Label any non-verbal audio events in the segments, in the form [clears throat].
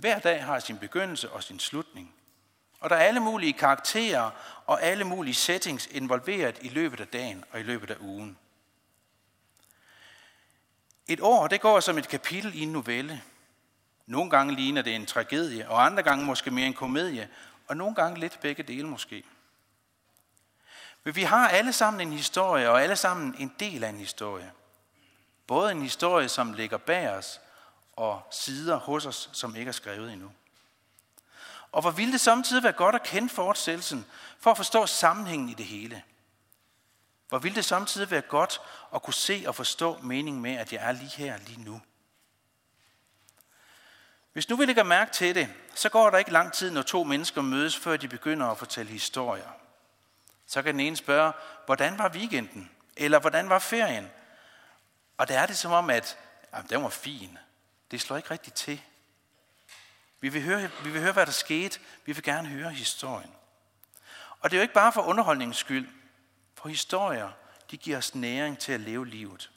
Hver dag har sin begyndelse og sin slutning. Og der er alle mulige karakterer og alle mulige settings involveret i løbet af dagen og i løbet af ugen. Et år, det går som et kapitel i en novelle. Nogle gange ligner det en tragedie, og andre gange måske mere en komedie, og nogle gange lidt begge dele måske. Men vi har alle sammen en historie, og alle sammen en del af en historie. Både en historie, som ligger bag os, og sider hos os, som ikke er skrevet endnu. Og hvor ville det samtidig være godt at kende fortsættelsen, for at forstå sammenhængen i det hele. Hvor ville det samtidig være godt at kunne se og forstå meningen med, at jeg er lige her, lige nu. Hvis nu vi lægger mærke til det, så går der ikke lang tid, når to mennesker mødes, før de begynder at fortælle historier. Så kan den ene spørge, hvordan var weekenden? Eller hvordan var ferien? Og der er det som om, at jamen, den var fin. Det slår ikke rigtigt til. Vi vil, høre, vi vil høre, hvad der skete. Vi vil gerne høre historien. Og det er jo ikke bare for underholdningens skyld. For historier, de giver os næring til at leve livet.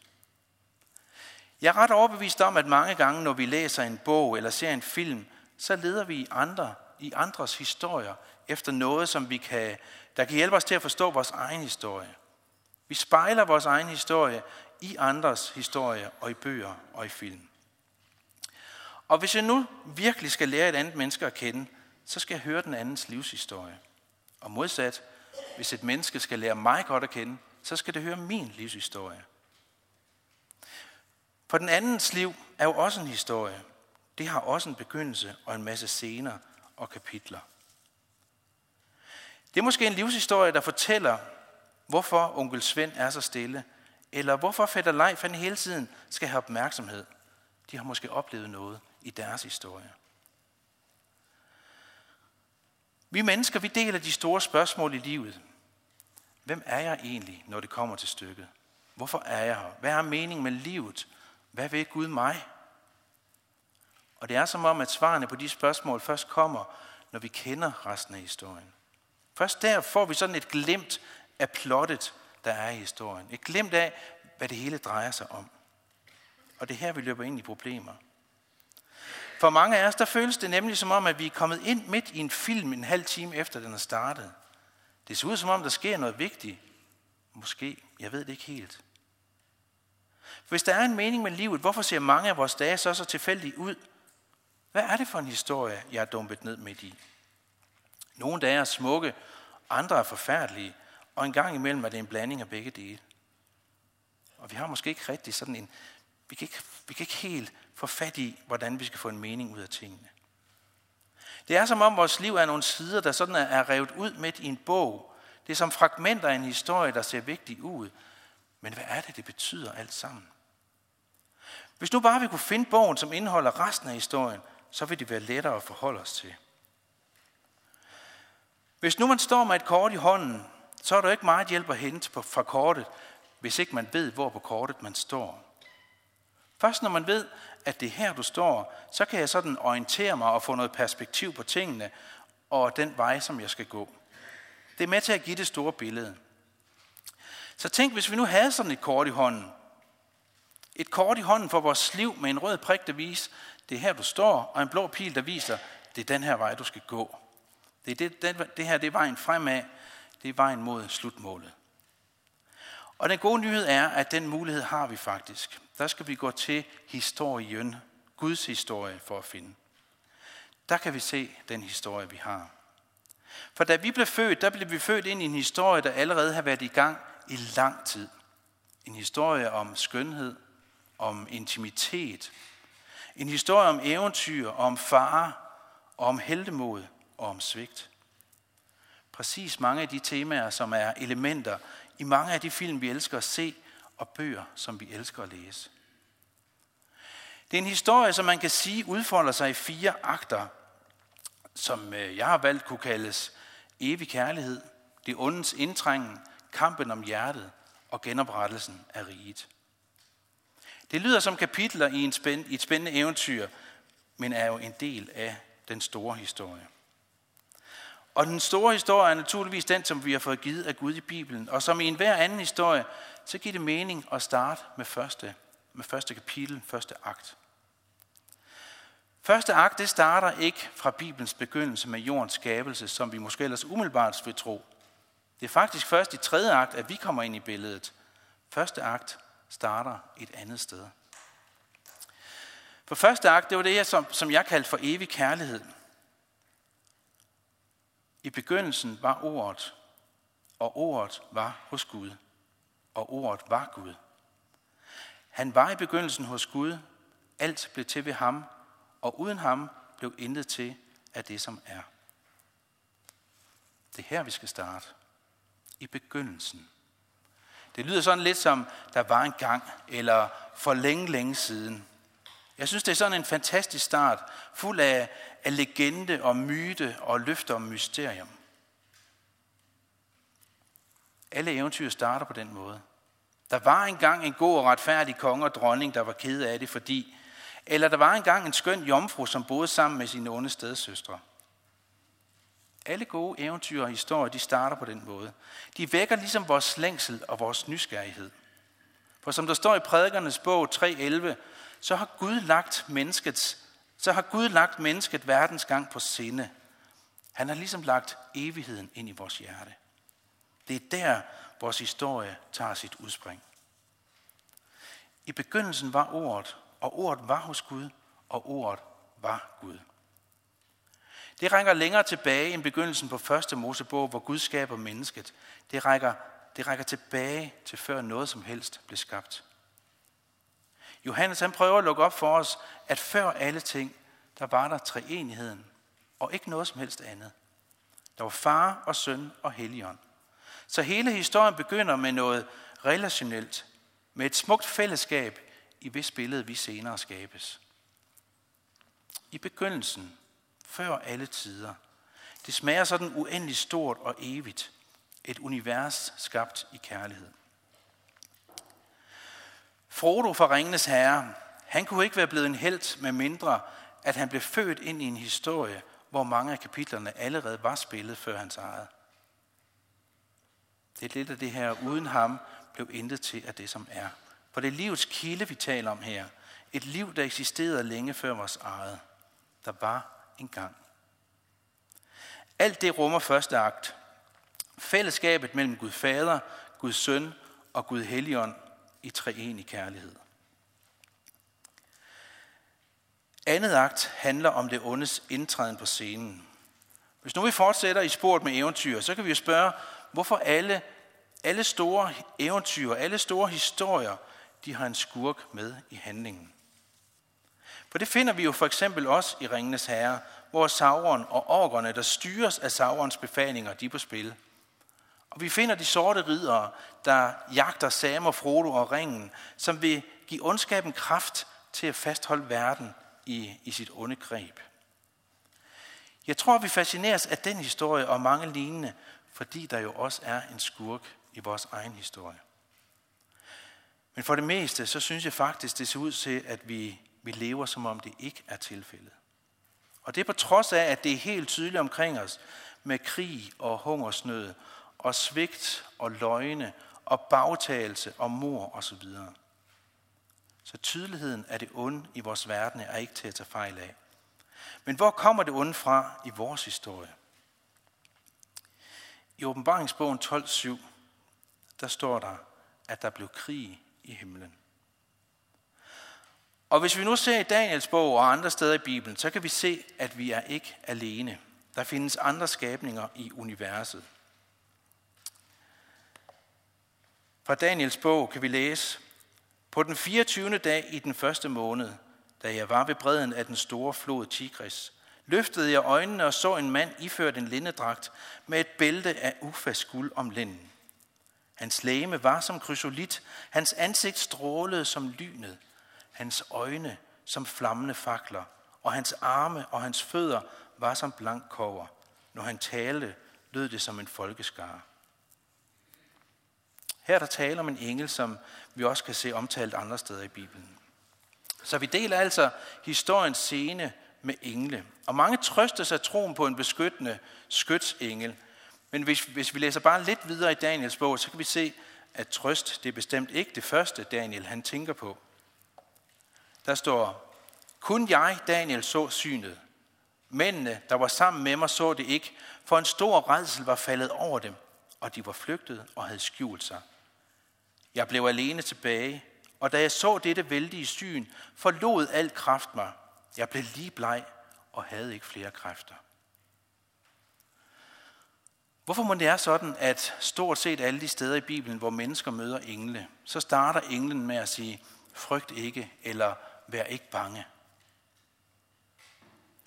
Jeg er ret overbevist om, at mange gange, når vi læser en bog eller ser en film, så leder vi i andre, i andres historier efter noget, som vi kan, der kan hjælpe os til at forstå vores egen historie. Vi spejler vores egen historie i andres historie og i bøger og i film. Og hvis jeg nu virkelig skal lære et andet menneske at kende, så skal jeg høre den andens livshistorie. Og modsat, hvis et menneske skal lære mig godt at kende, så skal det høre min livshistorie. For den andens liv er jo også en historie. Det har også en begyndelse og en masse scener og kapitler. Det er måske en livshistorie, der fortæller, hvorfor onkel Svend er så stille, eller hvorfor fætter Leif han hele tiden skal have opmærksomhed. De har måske oplevet noget i deres historie. Vi mennesker, vi deler de store spørgsmål i livet. Hvem er jeg egentlig, når det kommer til stykket? Hvorfor er jeg her? Hvad er meningen med livet? Hvad vil Gud mig? Og det er som om, at svarene på de spørgsmål først kommer, når vi kender resten af historien. Først der får vi sådan et glimt af plottet, der er i historien. Et glimt af, hvad det hele drejer sig om. Og det er her, vi løber ind i problemer. For mange af os, der føles det nemlig som om, at vi er kommet ind midt i en film en halv time efter den er startet. Det ser ud som om, der sker noget vigtigt. Måske, jeg ved det ikke helt. Hvis der er en mening med livet, hvorfor ser mange af vores dage så så tilfældigt ud? Hvad er det for en historie, jeg er dumpet ned midt i? Nogle dage er smukke, andre er forfærdelige, og en gang imellem er det en blanding af begge dele. Og vi har måske ikke rigtig sådan en, vi kan ikke, vi kan ikke helt få fat i, hvordan vi skal få en mening ud af tingene. Det er som om vores liv er nogle sider, der sådan er revet ud midt i en bog. Det er som fragmenter af en historie, der ser vigtig ud. Men hvad er det, det betyder alt sammen? Hvis nu bare vi kunne finde bogen, som indeholder resten af historien, så vil det være lettere at forholde os til. Hvis nu man står med et kort i hånden, så er der ikke meget hjælp at hente fra kortet, hvis ikke man ved, hvor på kortet man står. Først når man ved, at det er her, du står, så kan jeg sådan orientere mig og få noget perspektiv på tingene og den vej, som jeg skal gå. Det er med til at give det store billede. Så tænk, hvis vi nu havde sådan et kort i hånden. Et kort i hånden for vores liv med en rød prik, der viser, det er her, du står, og en blå pil, der viser, det er den her vej, du skal gå. Det, er det, den, det her det er vejen fremad, det er vejen mod slutmålet. Og den gode nyhed er, at den mulighed har vi faktisk. Der skal vi gå til historien, Guds historie, for at finde. Der kan vi se den historie, vi har. For da vi blev født, der blev vi født ind i en historie, der allerede har været i gang i lang tid. En historie om skønhed, om intimitet. En historie om eventyr, om fare, om heldemod og om svigt. Præcis mange af de temaer, som er elementer i mange af de film, vi elsker at se, og bøger, som vi elsker at læse. Det er en historie, som man kan sige udfolder sig i fire akter, som øh, jeg har valgt kunne kaldes evig kærlighed, det ondens indtrængen, kampen om hjertet og genoprettelsen af riget. Det lyder som kapitler i, en spænd, i et spændende eventyr, men er jo en del af den store historie. Og den store historie er naturligvis den, som vi har fået givet af Gud i Bibelen. Og som i enhver anden historie, så giver det mening at starte med første, med første kapitel, første akt. Første akt, det starter ikke fra Bibelens begyndelse med jordens skabelse, som vi måske ellers umiddelbart vil tro. Det er faktisk først i tredje akt, at vi kommer ind i billedet. Første akt starter et andet sted. For første akt, det var det, som, som jeg kaldte for evig kærlighed. I begyndelsen var ordet, og ordet var hos Gud, og ordet var Gud. Han var i begyndelsen hos Gud, alt blev til ved ham, og uden ham blev intet til af det, som er. Det er her, vi skal starte. I begyndelsen. Det lyder sådan lidt som, der var en gang, eller for længe, længe siden. Jeg synes, det er sådan en fantastisk start, fuld af, af legende og myte og løfter om mysterium. Alle eventyr starter på den måde. Der var engang en god og retfærdig konge og dronning, der var ked af det, fordi... Eller der var engang en skøn jomfru, som boede sammen med sine onde stedsøstre. Alle gode eventyr og historier, de starter på den måde. De vækker ligesom vores længsel og vores nysgerrighed. For som der står i prædikernes bog 3.11, så har Gud lagt menneskets, så har Gud lagt mennesket verdens gang på sinde. Han har ligesom lagt evigheden ind i vores hjerte. Det er der, vores historie tager sit udspring. I begyndelsen var ordet, og ordet var hos Gud, og ordet var Gud. Det rækker længere tilbage end begyndelsen på første Mosebog, hvor Gud skaber mennesket. Det rækker, det rækker tilbage til før noget som helst blev skabt. Johannes han prøver at lukke op for os, at før alle ting, der var der treenigheden, og ikke noget som helst andet. Der var far og søn og helligånd. Så hele historien begynder med noget relationelt, med et smukt fællesskab, i hvis billede vi senere skabes. I begyndelsen, før alle tider, det smager sådan uendelig stort og evigt. Et univers skabt i kærlighed. Frodo fra Ringenes Herre, han kunne ikke være blevet en held med mindre, at han blev født ind i en historie, hvor mange af kapitlerne allerede var spillet før hans eget. Det er lidt af det her, uden ham blev intet til af det, som er. For det er livets kilde, vi taler om her. Et liv, der eksisterede længe før vores eget. Der var en gang. Alt det rummer første akt. Fællesskabet mellem Gud Fader, Gud Søn og Gud Helligånd i treenig kærlighed. Andet akt handler om det ondes indtræden på scenen. Hvis nu vi fortsætter i sporet med eventyr, så kan vi jo spørge, hvorfor alle, alle store eventyr, alle store historier, de har en skurk med i handlingen. For det finder vi jo for eksempel også i Ringenes Herre, hvor Sauron og orkerne, der styres af Saurons befalinger, de er på spil. Og vi finder de sorte ridere, der jagter Sam og Frodo og ringen, som vil give ondskaben kraft til at fastholde verden i, i sit onde greb. Jeg tror, vi fascineres af den historie og mange lignende, fordi der jo også er en skurk i vores egen historie. Men for det meste, så synes jeg faktisk, det ser ud til, at vi, vi lever, som om det ikke er tilfældet. Og det er på trods af, at det er helt tydeligt omkring os med krig og hungersnød og svigt og løgne og bagtagelse og mor osv. Så tydeligheden af det onde i vores verden er ikke til at tage fejl af. Men hvor kommer det onde fra i vores historie? I åbenbaringsbogen 12.7, der står der, at der blev krig i himlen. Og hvis vi nu ser i Daniels bog og andre steder i Bibelen, så kan vi se, at vi er ikke alene. Der findes andre skabninger i universet. Fra Daniels bog kan vi læse, på den 24. dag i den første måned, da jeg var ved bredden af den store flod Tigris, løftede jeg øjnene og så en mand iført en lindedragt med et bælte af ufast guld om linden. Hans læme var som krysolit, hans ansigt strålede som lynet, hans øjne som flammende fakler, og hans arme og hans fødder var som blank kover. Når han talte, lød det som en folkeskare. Her er der tale om en engel, som vi også kan se omtalt andre steder i Bibelen. Så vi deler altså historiens scene med engle. Og mange trøster sig troen på en beskyttende skytsengel. Men hvis, hvis vi læser bare lidt videre i Daniels bog, så kan vi se, at trøst det er bestemt ikke det første, Daniel han tænker på. Der står, Kun jeg, Daniel, så synet. Mændene, der var sammen med mig, så det ikke, for en stor redsel var faldet over dem, og de var flygtet og havde skjult sig. Jeg blev alene tilbage, og da jeg så dette vældige syn, forlod al kraft mig. Jeg blev lige bleg og havde ikke flere kræfter. Hvorfor må det er sådan, at stort set alle de steder i Bibelen, hvor mennesker møder engle, så starter englen med at sige, frygt ikke, eller vær ikke bange.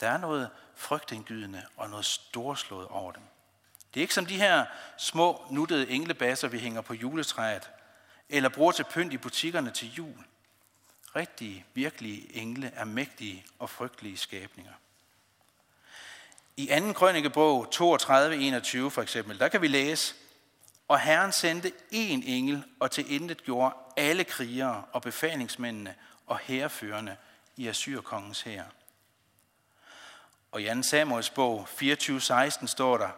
Der er noget frygtindgydende og noget storslået over dem. Det er ikke som de her små, nuttede englebasser, vi hænger på juletræet, eller bruger til pynt i butikkerne til jul. Rigtige, virkelige engle er mægtige og frygtelige skabninger. I 2. krønikebog 32.21 for eksempel, der kan vi læse, og Herren sendte en engel og til intet gjorde alle krigere og befalingsmændene og herreførende i Assyrkongens hær. Og i 2. Samuels bog 24.16 står der,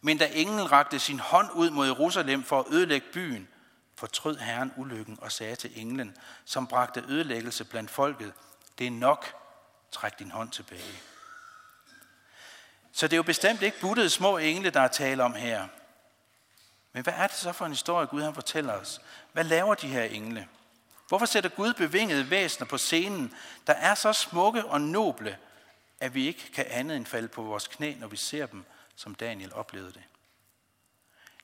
Men da englen rakte sin hånd ud mod Jerusalem for at ødelægge byen, fortrød Herren ulykken og sagde til englen, som bragte ødelæggelse blandt folket, det er nok, træk din hånd tilbage. Så det er jo bestemt ikke buttede små engle, der er tale om her. Men hvad er det så for en historie, Gud han fortæller os? Hvad laver de her engle? Hvorfor sætter Gud bevingede væsener på scenen, der er så smukke og noble, at vi ikke kan andet end falde på vores knæ, når vi ser dem, som Daniel oplevede det?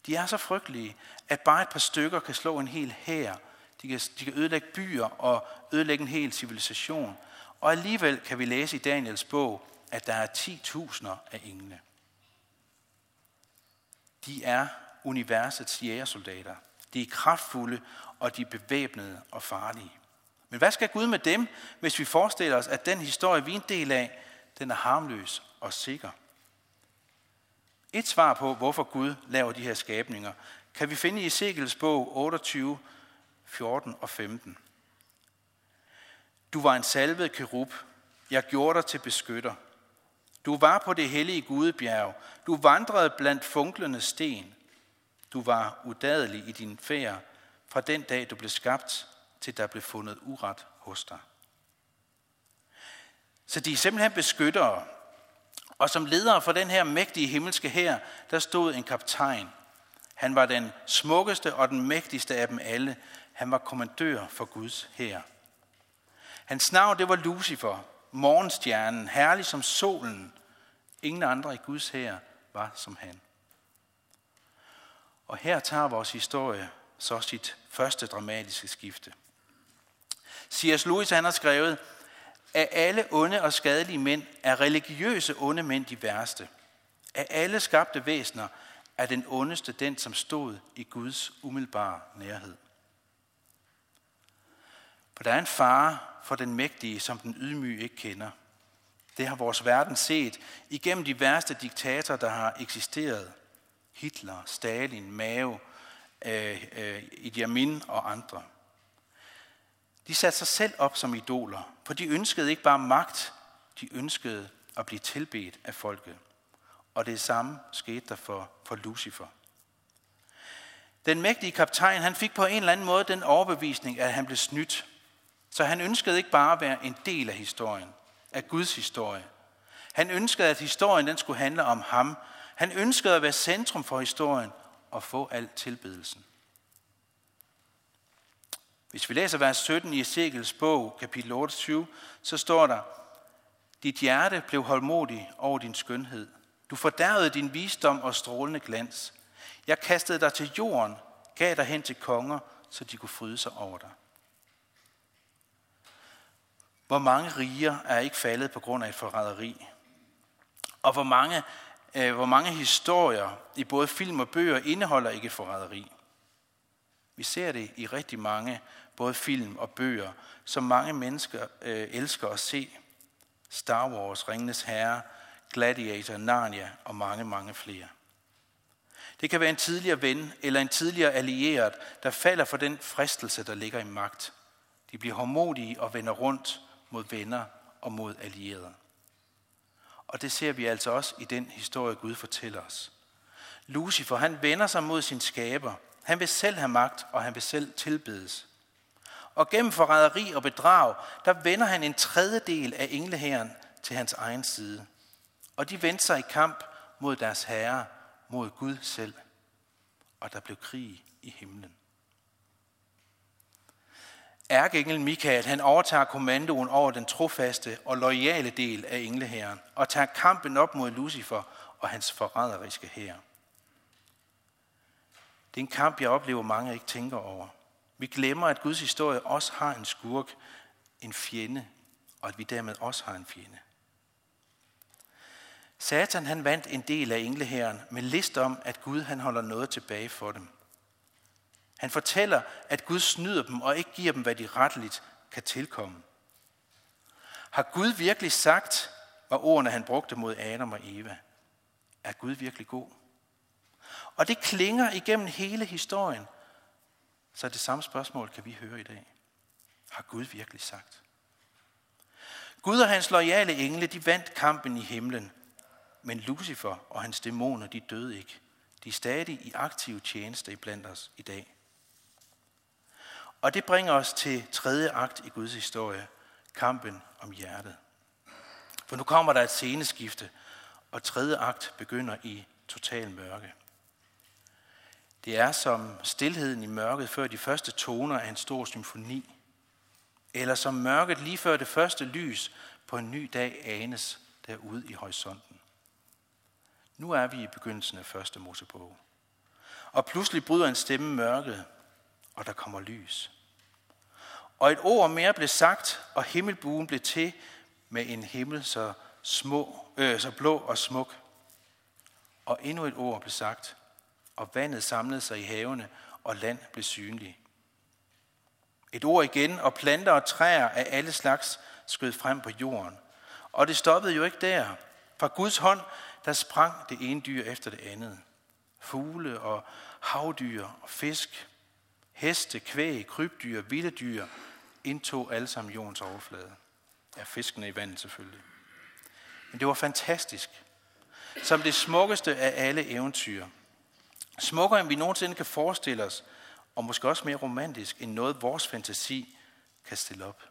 De er så frygtelige, at bare et par stykker kan slå en hel hær. De kan, de kan ødelægge byer og ødelægge en hel civilisation. Og alligevel kan vi læse i Daniels bog, at der er 10.000 af engle. De er universets jægersoldater. De er kraftfulde, og de er bevæbnede og farlige. Men hvad skal Gud med dem, hvis vi forestiller os, at den historie, vi er en del af, den er harmløs og sikker? Et svar på, hvorfor Gud laver de her skabninger, kan vi finde i Ezekiels bog 28, 14 og 15. Du var en salvet kerub. Jeg gjorde dig til beskytter. Du var på det hellige Gudebjerg. Du vandrede blandt funklende sten. Du var udadelig i din færd fra den dag, du blev skabt, til der blev fundet uret hos dig. Så de er simpelthen beskyttere. Og som leder for den her mægtige himmelske her, der stod en kaptajn. Han var den smukkeste og den mægtigste af dem alle. Han var kommandør for Guds her. Hans navn, det var Lucifer, morgenstjernen, herlig som solen. Ingen andre i Guds her var som han. Og her tager vores historie så sit første dramatiske skifte. C.S. Lewis han har skrevet, af alle onde og skadelige mænd er religiøse onde mænd de værste. Af alle skabte væsener er den ondeste den, som stod i Guds umiddelbare nærhed. For der er en fare for den mægtige, som den ydmyge ikke kender. Det har vores verden set igennem de værste diktatorer, der har eksisteret. Hitler, Stalin, Mao, øh, øh, Idi Amin og andre. De satte sig selv op som idoler, for de ønskede ikke bare magt, de ønskede at blive tilbedt af folket. Og det samme skete der for, for Lucifer. Den mægtige kaptajn, han fik på en eller anden måde den overbevisning, at han blev snydt. Så han ønskede ikke bare at være en del af historien, af Guds historie. Han ønskede, at historien den skulle handle om ham. Han ønskede at være centrum for historien og få al tilbedelsen. Hvis vi læser vers 17 i Ezekiels bog, kapitel 28, så står der, Dit hjerte blev holdmodig over din skønhed. Du fordærvede din visdom og strålende glans. Jeg kastede dig til jorden, gav dig hen til konger, så de kunne fryde sig over dig. Hvor mange riger er ikke faldet på grund af et forræderi? Og hvor mange, øh, hvor mange historier i både film og bøger indeholder ikke forræderi? Vi ser det i rigtig mange både film og bøger, som mange mennesker øh, elsker at se. Star Wars, Ringenes Herre, Gladiator, Narnia og mange, mange flere. Det kan være en tidligere ven eller en tidligere allieret, der falder for den fristelse, der ligger i magt. De bliver hårdmodige og vender rundt mod venner og mod allierede. Og det ser vi altså også i den historie, Gud fortæller os. Lucifer, han vender sig mod sin skaber. Han vil selv have magt, og han vil selv tilbedes. Og gennem forræderi og bedrag, der vender han en tredjedel af englehæren til hans egen side. Og de vendte sig i kamp mod deres herre, mod Gud selv. Og der blev krig i himlen. Ærkeengel Michael, han overtager kommandoen over den trofaste og loyale del af englehæren, og tager kampen op mod Lucifer og hans forræderiske hær. Det er en kamp, jeg oplever, mange ikke tænker over. Vi glemmer, at Guds historie også har en skurk, en fjende, og at vi dermed også har en fjende. Satan han vandt en del af englehæren med list om, at Gud han holder noget tilbage for dem. Han fortæller, at Gud snyder dem og ikke giver dem, hvad de retteligt kan tilkomme. Har Gud virkelig sagt, var ordene han brugte mod Adam og Eva? Er Gud virkelig god? Og det klinger igennem hele historien. Så det samme spørgsmål kan vi høre i dag. Har Gud virkelig sagt? Gud og hans loyale engle, de vandt kampen i himlen. Men Lucifer og hans dæmoner, de døde ikke. De er stadig i aktiv tjeneste iblandt os i dag. Og det bringer os til tredje akt i Guds historie, kampen om hjertet. For nu kommer der et sceneskifte, og tredje akt begynder i total mørke. Det er som stillheden i mørket før de første toner af en stor symfoni, eller som mørket lige før det første lys på en ny dag anes derude i horisonten. Nu er vi i begyndelsen af første Mosebog. Og pludselig bryder en stemme mørket, og der kommer lys. Og et ord mere blev sagt, og himmelbuen blev til med en himmel så, små, øh, så blå og smuk. Og endnu et ord blev sagt, og vandet samlede sig i havene, og land blev synlig. Et ord igen, og planter og træer af alle slags skød frem på jorden. Og det stoppede jo ikke der. Fra Guds hånd, der sprang det ene dyr efter det andet. Fugle og havdyr og fisk, heste, kvæg, krybdyr, vilde dyr indtog alle sammen jordens overflade. Ja, fiskene i vandet selvfølgelig. Men det var fantastisk. Som det smukkeste af alle eventyr. Smukkere end vi nogensinde kan forestille os, og måske også mere romantisk end noget vores fantasi kan stille op.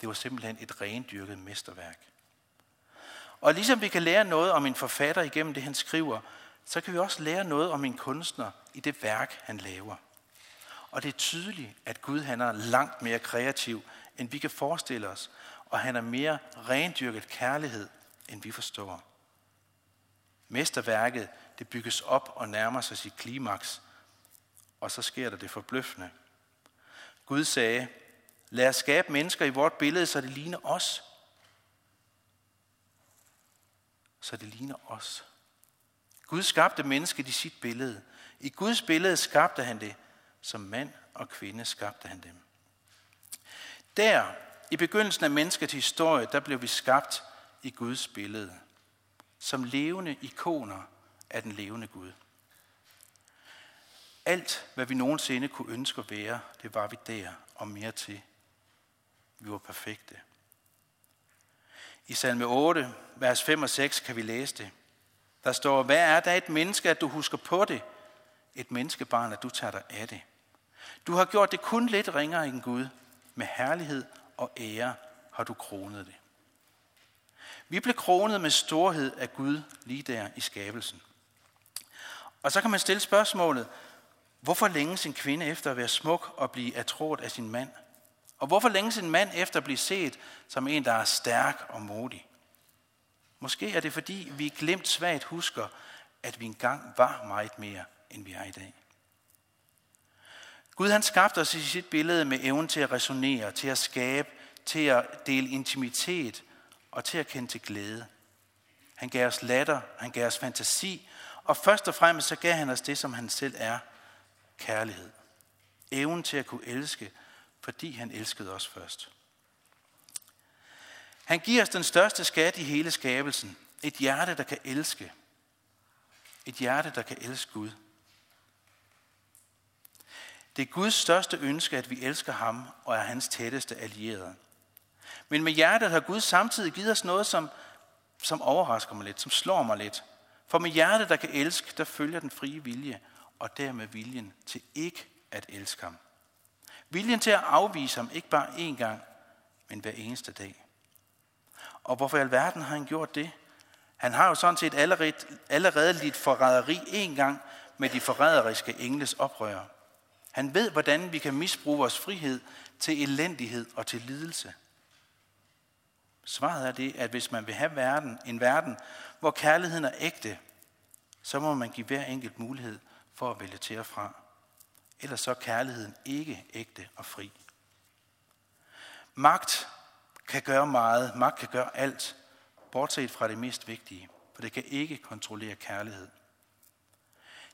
Det var simpelthen et rendyrket mesterværk. Og ligesom vi kan lære noget om en forfatter igennem det, han skriver, så kan vi også lære noget om en kunstner i det værk, han laver. Og det er tydeligt, at Gud han er langt mere kreativ, end vi kan forestille os, og han er mere rendyrket kærlighed, end vi forstår. Mesterværket det bygges op og nærmer sig sit klimaks, og så sker der det forbløffende. Gud sagde, lad os skabe mennesker i vort billede, så det ligner os. Så det ligner os. Gud skabte mennesket i sit billede. I Guds billede skabte han det. Som mand og kvinde skabte han dem. Der, i begyndelsen af menneskets historie, der blev vi skabt i Guds billede. Som levende ikoner af den levende Gud. Alt, hvad vi nogensinde kunne ønske at være, det var vi der og mere til. Vi var perfekte. I salme 8, vers 5 og 6 kan vi læse det. Der står, hvad er der et menneske, at du husker på det? Et menneskebarn, at du tager dig af det. Du har gjort det kun lidt ringere end Gud. Med herlighed og ære har du kronet det. Vi blev kronet med storhed af Gud lige der i skabelsen. Og så kan man stille spørgsmålet, hvorfor længes en kvinde efter at være smuk og blive atroet af sin mand? Og hvorfor længes en mand efter at blive set som en, der er stærk og modig? Måske er det fordi, vi glemt svagt husker, at vi engang var meget mere, end vi er i dag. Gud han skabte os i sit billede med evnen til at resonere, til at skabe, til at dele intimitet og til at kende til glæde. Han gav os latter, han gav os fantasi, og først og fremmest så gav han os det, som han selv er, kærlighed. Evnen til at kunne elske, fordi han elskede os først. Han giver os den største skat i hele skabelsen. Et hjerte, der kan elske. Et hjerte, der kan elske Gud. Det er Guds største ønske, at vi elsker ham og er hans tætteste allierede. Men med hjertet har Gud samtidig givet os noget, som, som overrasker mig lidt, som slår mig lidt. For med hjertet, der kan elske, der følger den frie vilje, og dermed viljen til ikke at elske ham. Viljen til at afvise ham, ikke bare én gang, men hver eneste dag. Og hvorfor i alverden har han gjort det? Han har jo sådan set allerede, allerede lidt forræderi en gang med de forræderiske engles oprør. Han ved, hvordan vi kan misbruge vores frihed til elendighed og til lidelse. Svaret er det, at hvis man vil have verden, en verden, hvor kærligheden er ægte, så må man give hver enkelt mulighed for at vælge til og fra. Ellers så er kærligheden ikke ægte og fri. Magt kan gøre meget, magt kan gøre alt, bortset fra det mest vigtige, for det kan ikke kontrollere kærlighed.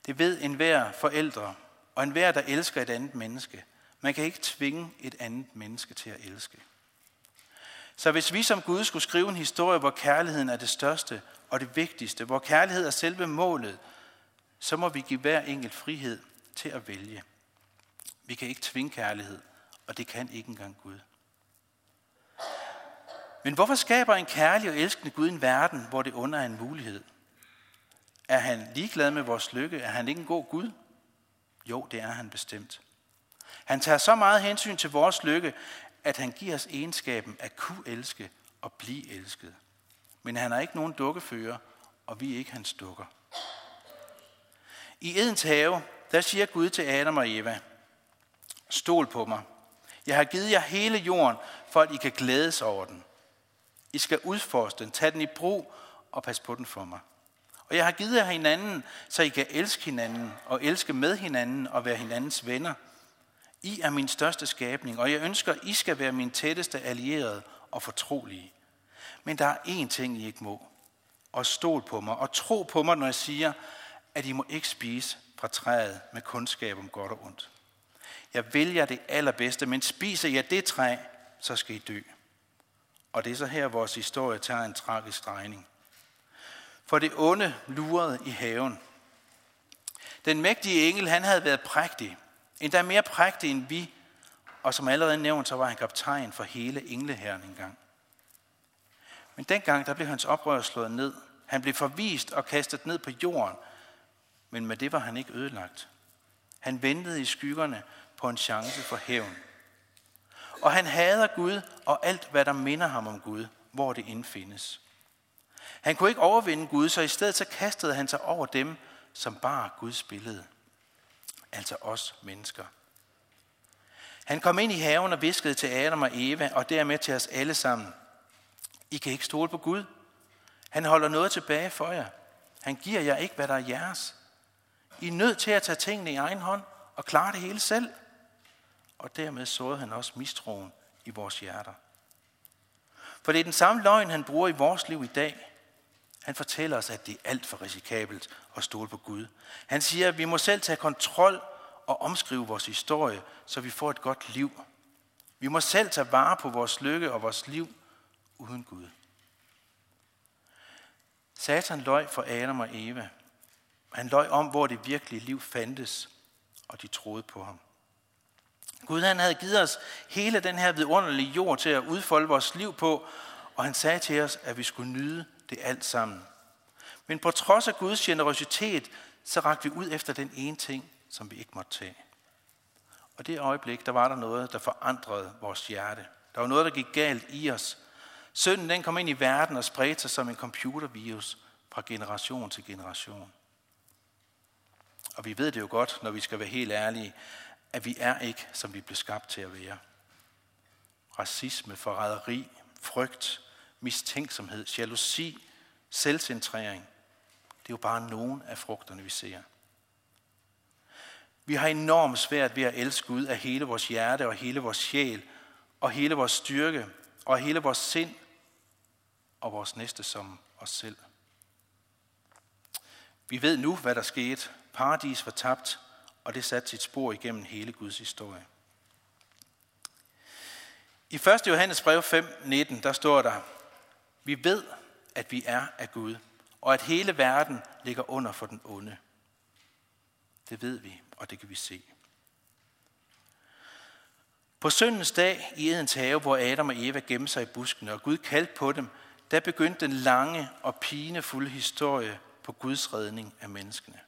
Det ved enhver forældre, og enhver, der elsker et andet menneske. Man kan ikke tvinge et andet menneske til at elske. Så hvis vi som Gud skulle skrive en historie, hvor kærligheden er det største og det vigtigste, hvor kærlighed er selve målet, så må vi give hver enkelt frihed til at vælge. Vi kan ikke tvinge kærlighed, og det kan ikke engang Gud. Men hvorfor skaber en kærlig og elskende Gud en verden, hvor det under er en mulighed? Er han ligeglad med vores lykke? Er han ikke en god Gud? Jo, det er han bestemt. Han tager så meget hensyn til vores lykke, at han giver os egenskaben at kunne elske og blive elsket. Men han er ikke nogen dukkefører, og vi er ikke hans dukker. I Edens have, der siger Gud til Adam og Eva, Stol på mig. Jeg har givet jer hele jorden, for at I kan glædes over den. I skal udforske den, tage den i brug og passe på den for mig. Og jeg har givet jer hinanden, så I kan elske hinanden og elske med hinanden og være hinandens venner. I er min største skabning, og jeg ønsker, I skal være min tætteste allierede og fortrolige. Men der er én ting, I ikke må. Og stol på mig, og tro på mig, når jeg siger, at I må ikke spise fra træet med kundskab om godt og ondt. Jeg vil jer det allerbedste, men spiser jeg det træ, så skal I dø. Og det er så her, vores historie tager en tragisk drejning. For det onde lurede i haven. Den mægtige engel, han havde været prægtig. Endda mere prægtig end vi. Og som allerede nævnt, så var han kaptajn for hele engleherren engang. Men dengang, der blev hans oprør slået ned. Han blev forvist og kastet ned på jorden. Men med det var han ikke ødelagt. Han ventede i skyggerne på en chance for hævn. Og han hader Gud og alt, hvad der minder ham om Gud, hvor det indfindes. Han kunne ikke overvinde Gud, så i stedet så kastede han sig over dem, som bar Guds billede. Altså os mennesker. Han kom ind i haven og viskede til Adam og Eva, og dermed til os alle sammen. I kan ikke stole på Gud. Han holder noget tilbage for jer. Han giver jer ikke, hvad der er jeres. I er nødt til at tage tingene i egen hånd og klare det hele selv. Og dermed såede han også mistroen i vores hjerter. For det er den samme løgn, han bruger i vores liv i dag. Han fortæller os, at det er alt for risikabelt at stole på Gud. Han siger, at vi må selv tage kontrol og omskrive vores historie, så vi får et godt liv. Vi må selv tage vare på vores lykke og vores liv uden Gud. Satan løj for Adam og Eva. Han løj om, hvor det virkelige liv fandtes, og de troede på ham. Gud han havde givet os hele den her vidunderlige jord til at udfolde vores liv på, og han sagde til os, at vi skulle nyde det alt sammen. Men på trods af Guds generøsitet, så rakte vi ud efter den ene ting, som vi ikke måtte tage. Og det øjeblik, der var der noget, der forandrede vores hjerte. Der var noget, der gik galt i os. Synden den kom ind i verden og spredte sig som en computervirus fra generation til generation. Og vi ved det jo godt, når vi skal være helt ærlige, at vi er ikke, som vi blev skabt til at være. Racisme, forræderi, frygt, mistænksomhed, jalousi, selvcentrering. Det er jo bare nogle af frugterne, vi ser. Vi har enormt svært ved at elske Gud af hele vores hjerte og hele vores sjæl og hele vores styrke og hele vores sind og vores næste som os selv. Vi ved nu, hvad der skete. Paradis var tabt, og det satte sit spor igennem hele Guds historie. I 1. Johannes brev 5:19, der står der, vi ved, at vi er af Gud, og at hele verden ligger under for den onde. Det ved vi, og det kan vi se. På søndens dag i Edens have, hvor Adam og Eva gemte sig i buskene, og Gud kaldte på dem, der begyndte den lange og pinefulde historie på Guds redning af menneskene.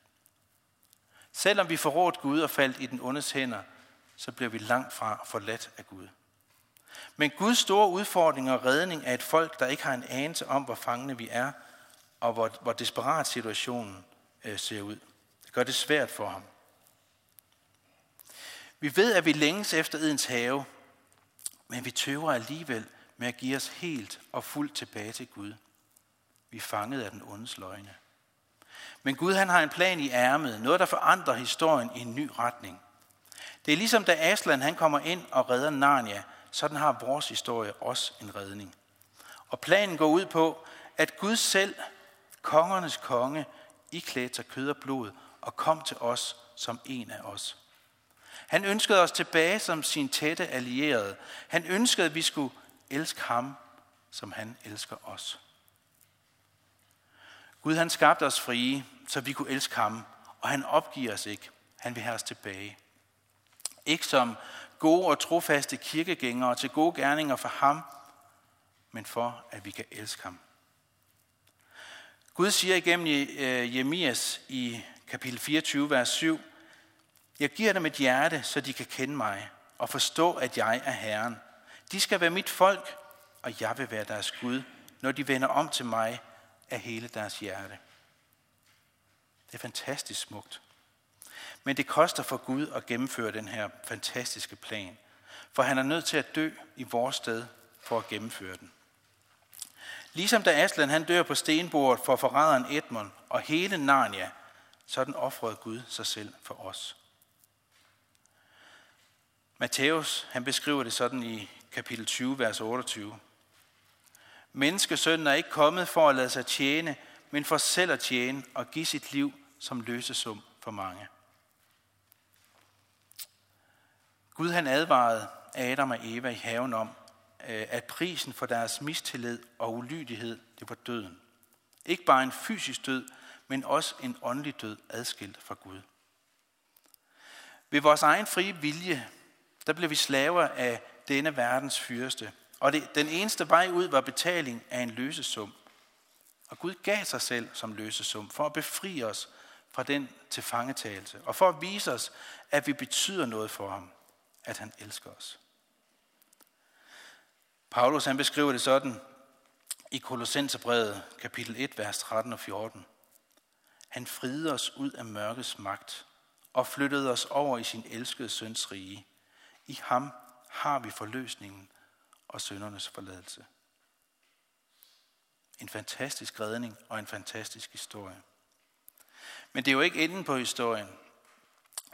Selvom vi forrådte Gud og faldt i den ondes hænder, så bliver vi langt fra forladt af Gud. Men Guds store udfordring og redning er et folk, der ikke har en anelse om, hvor fangne vi er, og hvor, hvor desperat situationen øh, ser ud. Det gør det svært for ham. Vi ved, at vi længes efter Edens have, men vi tøver alligevel med at give os helt og fuldt tilbage til Gud. Vi er fanget af den ondes løgne. Men Gud han har en plan i ærmet, noget der forandrer historien i en ny retning. Det er ligesom da Aslan han kommer ind og redder Narnia, sådan har vores historie også en redning. Og planen går ud på, at Gud selv, kongernes konge, iklædte sig kød og blod og kom til os som en af os. Han ønskede os tilbage som sin tætte allierede. Han ønskede, at vi skulle elske ham, som han elsker os. Gud han skabte os frie, så vi kunne elske ham, og han opgiver os ikke. Han vil have os tilbage. Ikke som gode og trofaste kirkegængere til gode gerninger for ham, men for at vi kan elske ham. Gud siger igennem øh, Jemias i kapitel 24, vers 7, Jeg giver dem et hjerte, så de kan kende mig og forstå, at jeg er Herren. De skal være mit folk, og jeg vil være deres Gud, når de vender om til mig af hele deres hjerte. Det er fantastisk smukt. Men det koster for Gud at gennemføre den her fantastiske plan. For han er nødt til at dø i vores sted for at gennemføre den. Ligesom da Aslan han dør på stenbordet for forræderen Edmund og hele Narnia, sådan offrede Gud sig selv for os. Matthæus han beskriver det sådan i kapitel 20, vers 28. Menneskesønnen er ikke kommet for at lade sig tjene, men for selv at tjene og give sit liv som løsesum for mange. Gud han advarede Adam og Eva i haven om, øh, at prisen for deres mistillid og ulydighed, det var døden. Ikke bare en fysisk død, men også en åndelig død adskilt fra Gud. Ved vores egen frie vilje, der blev vi slaver af denne verdens fyrste. Og det, den eneste vej ud var betaling af en løsesum. Og Gud gav sig selv som løsesum for at befri os fra den tilfangetagelse, og for at vise os, at vi betyder noget for ham at han elsker os. Paulus han beskriver det sådan i Kolossenserbrevet kapitel 1, vers 13 og 14. Han friede os ud af mørkets magt og flyttede os over i sin elskede søns rige. I ham har vi forløsningen og søndernes forladelse. En fantastisk redning og en fantastisk historie. Men det er jo ikke enden på historien.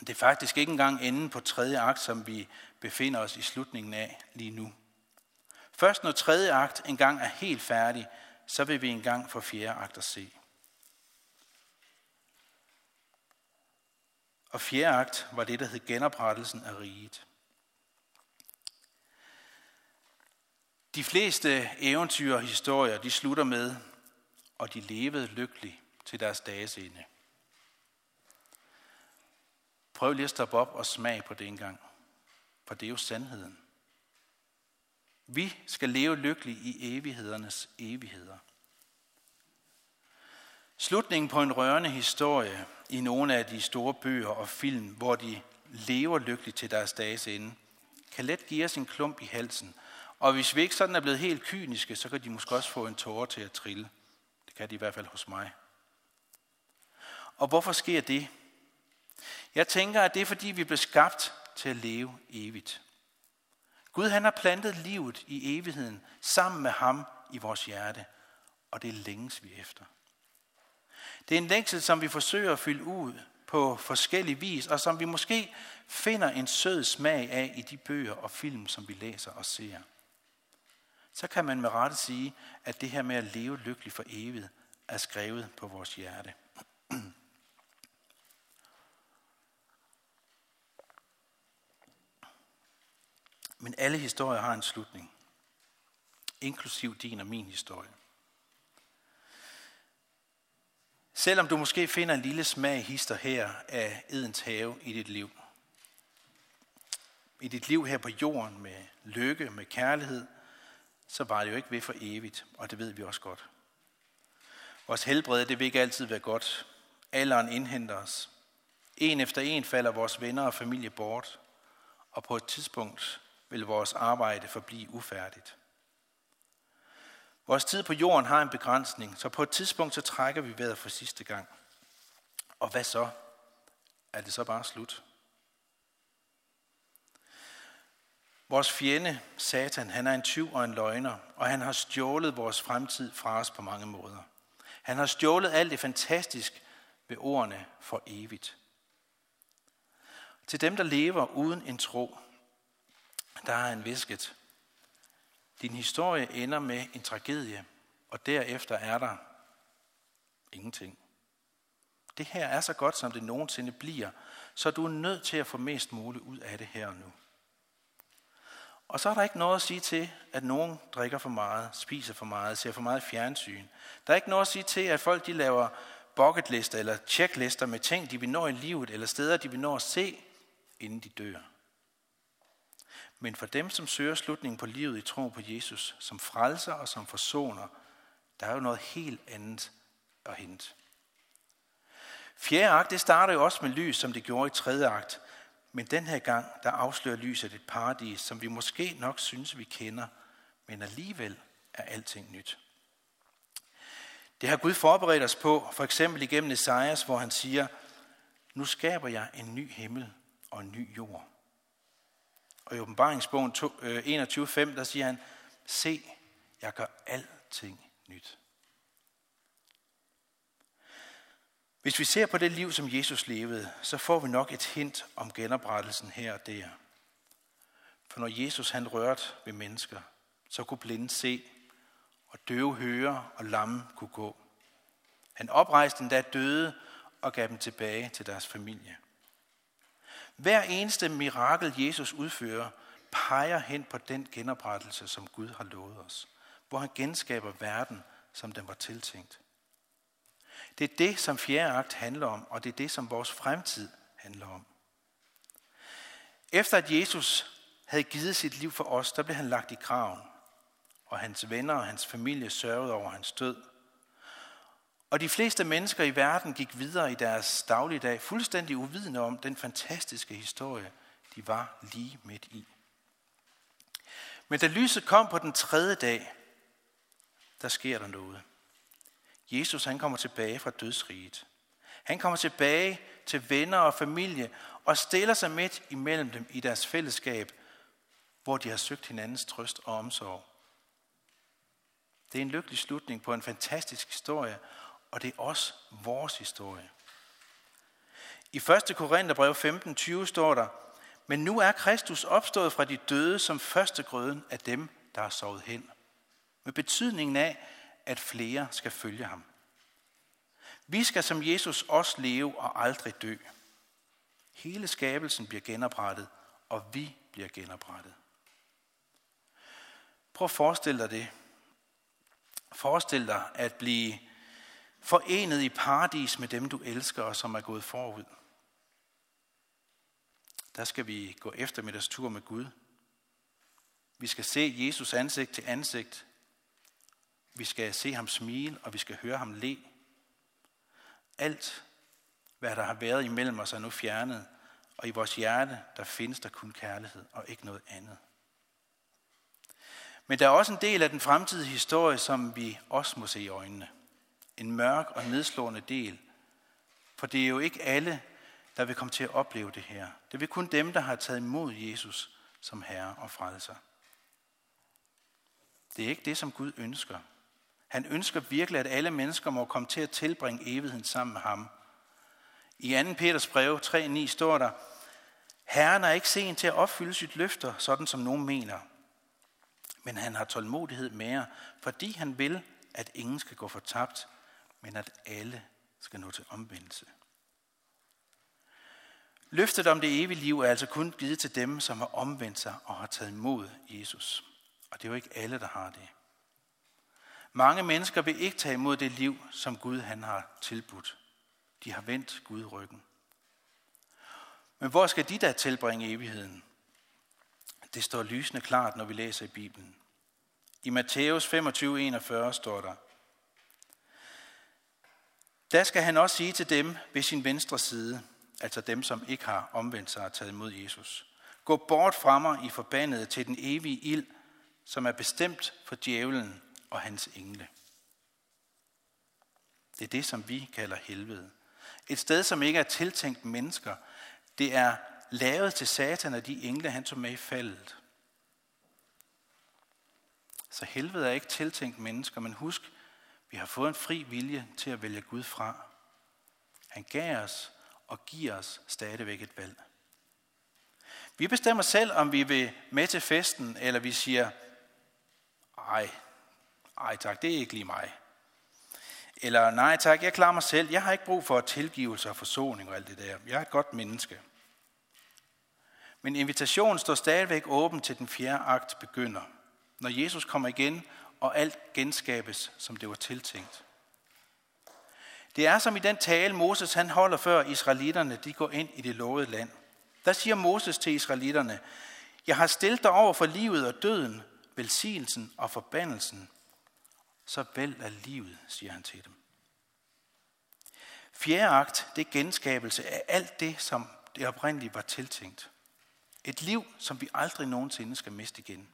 Det er faktisk ikke engang enden på tredje akt, som vi befinder os i slutningen af lige nu. Først når tredje akt engang er helt færdig, så vil vi engang få fjerde akt at se. Og fjerde akt var det, der hed genoprettelsen af riget. De fleste eventyr og historier, de slutter med, og de levede lykkeligt til deres dages ende. Prøv lige at stoppe op og smag på det engang. For det er jo sandheden. Vi skal leve lykkeligt i evighedernes evigheder. Slutningen på en rørende historie i nogle af de store bøger og film, hvor de lever lykkeligt til deres dages ende, kan let give os en klump i halsen. Og hvis vi ikke sådan er blevet helt kyniske, så kan de måske også få en tårer til at trille. Det kan de i hvert fald hos mig. Og hvorfor sker det? Jeg tænker, at det er fordi, vi blev skabt til at leve evigt. Gud han har plantet livet i evigheden sammen med ham i vores hjerte, og det længes vi efter. Det er en længsel, som vi forsøger at fylde ud på forskellige vis, og som vi måske finder en sød smag af i de bøger og film, som vi læser og ser. Så kan man med rette sige, at det her med at leve lykkelig for evigt er skrevet på vores hjerte. [clears throat] Men alle historier har en slutning. Inklusiv din og min historie. Selvom du måske finder en lille smag hister her af Edens have i dit liv. I dit liv her på jorden med lykke, med kærlighed, så var det jo ikke ved for evigt, og det ved vi også godt. Vores helbred, det vil ikke altid være godt. Alderen indhenter os. En efter en falder vores venner og familie bort og på et tidspunkt vil vores arbejde forblive ufærdigt. Vores tid på jorden har en begrænsning, så på et tidspunkt så trækker vi vejret for sidste gang. Og hvad så? Er det så bare slut? Vores fjende, Satan, han er en tyv og en løgner, og han har stjålet vores fremtid fra os på mange måder. Han har stjålet alt det fantastisk ved ordene for evigt. Til dem, der lever uden en tro, der har han visket, din historie ender med en tragedie, og derefter er der ingenting. Det her er så godt, som det nogensinde bliver, så du er nødt til at få mest muligt ud af det her og nu. Og så er der ikke noget at sige til, at nogen drikker for meget, spiser for meget, ser for meget fjernsyn. Der er ikke noget at sige til, at folk de laver bucketlister eller checklister med ting, de vil nå i livet, eller steder, de vil nå at se, inden de dør. Men for dem, som søger slutningen på livet i tro på Jesus, som frelser og som forsoner, der er jo noget helt andet at hente. Fjerde akt, det starter jo også med lys, som det gjorde i tredje akt. Men den her gang, der afslører lyset et paradis, som vi måske nok synes, vi kender, men alligevel er alting nyt. Det har Gud forberedt os på, for eksempel igennem Esajas, hvor han siger, nu skaber jeg en ny himmel og en ny jord. Og i åbenbaringsbogen 21.5, øh, der siger han, se, jeg gør alting nyt. Hvis vi ser på det liv, som Jesus levede, så får vi nok et hint om genoprettelsen her og der. For når Jesus han rørte ved mennesker, så kunne blinde se, og døve høre, og lamme kunne gå. Han oprejste endda døde og gav dem tilbage til deres familie. Hver eneste mirakel, Jesus udfører, peger hen på den genoprettelse, som Gud har lovet os, hvor han genskaber verden, som den var tiltænkt. Det er det, som fjerde akt handler om, og det er det, som vores fremtid handler om. Efter at Jesus havde givet sit liv for os, der blev han lagt i graven, og hans venner og hans familie sørgede over hans død. Og de fleste mennesker i verden gik videre i deres dagligdag fuldstændig uvidende om den fantastiske historie, de var lige midt i. Men da lyset kom på den tredje dag, der sker der noget. Jesus han kommer tilbage fra dødsriget. Han kommer tilbage til venner og familie og stiller sig midt imellem dem i deres fællesskab, hvor de har søgt hinandens trøst og omsorg. Det er en lykkelig slutning på en fantastisk historie, og det er også vores historie. I 1. Korintherbrev 15:20 står der, men nu er Kristus opstået fra de døde som første grøden af dem, der er sovet hen. Med betydningen af, at flere skal følge ham. Vi skal som Jesus også leve og aldrig dø. Hele skabelsen bliver genoprettet, og vi bliver genoprettet. Prøv at forestille dig det. Forestil dig at blive forenet i paradis med dem, du elsker og som er gået forud. Der skal vi gå eftermiddagstur med Gud. Vi skal se Jesus ansigt til ansigt. Vi skal se ham smile, og vi skal høre ham le. Alt, hvad der har været imellem os, er nu fjernet, og i vores hjerte, der findes der kun kærlighed og ikke noget andet. Men der er også en del af den fremtidige historie, som vi også må se i øjnene. En mørk og nedslående del. For det er jo ikke alle, der vil komme til at opleve det her. Det vil kun dem, der har taget imod Jesus som Herre og Frelser. Det er ikke det, som Gud ønsker. Han ønsker virkelig, at alle mennesker må komme til at tilbringe evigheden sammen med ham. I 2. Peters brev 3.9 står der, Herren er ikke sen til at opfylde sit løfter, sådan som nogen mener. Men han har tålmodighed med jer, fordi han vil, at ingen skal gå fortabt, men at alle skal nå til omvendelse. Løftet om det evige liv er altså kun givet til dem, som har omvendt sig og har taget imod Jesus. Og det er jo ikke alle, der har det. Mange mennesker vil ikke tage imod det liv, som Gud han har tilbudt. De har vendt Gud ryggen. Men hvor skal de da tilbringe evigheden? Det står lysende klart, når vi læser i Bibelen. I Matthæus 25:41 står der, der skal han også sige til dem ved sin venstre side, altså dem, som ikke har omvendt sig og taget imod Jesus. Gå bort fra mig i forbandet til den evige ild, som er bestemt for djævelen og hans engle. Det er det, som vi kalder helvede. Et sted, som ikke er tiltænkt mennesker. Det er lavet til satan og de engle, han tog med i faldet. Så helvede er ikke tiltænkt mennesker, men husk, vi har fået en fri vilje til at vælge Gud fra. Han gav os og giver os stadigvæk et valg. Vi bestemmer selv, om vi vil med til festen, eller vi siger, ej, ej tak, det er ikke lige mig. Eller nej tak, jeg klarer mig selv. Jeg har ikke brug for tilgivelse og forsoning og alt det der. Jeg er et godt menneske. Men invitationen står stadigvæk åben til den fjerde akt begynder. Når Jesus kommer igen, og alt genskabes, som det var tiltænkt. Det er som i den tale, Moses han holder før israelitterne, de går ind i det lovede land. Der siger Moses til israelitterne, jeg har stillet dig over for livet og døden, velsignelsen og forbandelsen. Så vælg af livet, siger han til dem. Fjerde akt, det er genskabelse af alt det, som det oprindeligt var tiltænkt. Et liv, som vi aldrig nogensinde skal miste igen.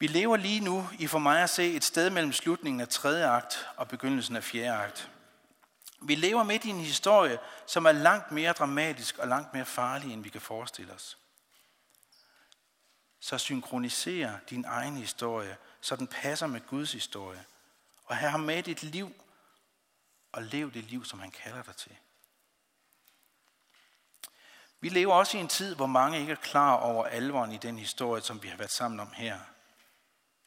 Vi lever lige nu i for mig at se et sted mellem slutningen af tredje akt og begyndelsen af fjerde akt. Vi lever midt i en historie, som er langt mere dramatisk og langt mere farlig, end vi kan forestille os. Så synkroniser din egen historie, så den passer med Guds historie. Og have ham med i dit liv, og lev det liv, som han kalder dig til. Vi lever også i en tid, hvor mange ikke er klar over alvoren i den historie, som vi har været sammen om her.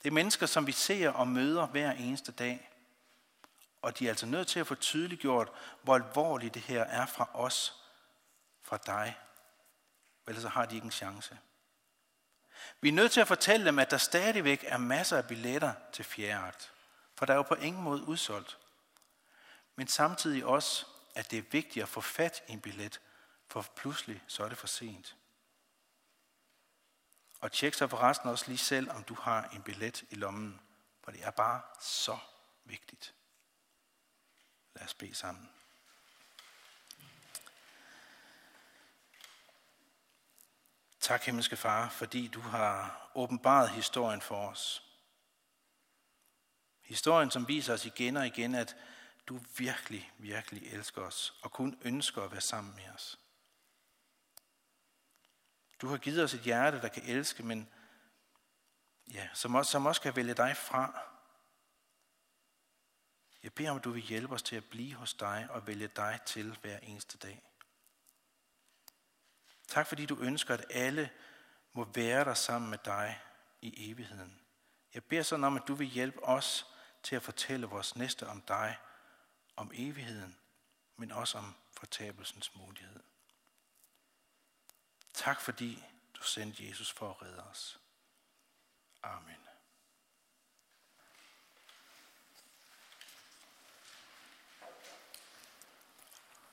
Det er mennesker, som vi ser og møder hver eneste dag. Og de er altså nødt til at få tydeliggjort, hvor alvorligt det her er fra os, fra dig. Ellers så har de ikke en chance. Vi er nødt til at fortælle dem, at der stadigvæk er masser af billetter til fjerdeagt. For der er jo på ingen måde udsolgt. Men samtidig også, at det er vigtigt at få fat i en billet, for pludselig så er det for sent. Og tjek så forresten også lige selv, om du har en billet i lommen, for det er bare så vigtigt. Lad os bede sammen. Tak, himmelske far, fordi du har åbenbaret historien for os. Historien, som viser os igen og igen, at du virkelig, virkelig elsker os og kun ønsker at være sammen med os. Du har givet os et hjerte, der kan elske, men ja, som, også, som også kan vælge dig fra. Jeg beder om, at du vil hjælpe os til at blive hos dig og vælge dig til hver eneste dag. Tak fordi du ønsker, at alle må være der sammen med dig i evigheden. Jeg beder sådan om, at du vil hjælpe os til at fortælle vores næste om dig, om evigheden, men også om fortabelsens mulighed. Tak fordi du sendte Jesus for at redde os. Amen.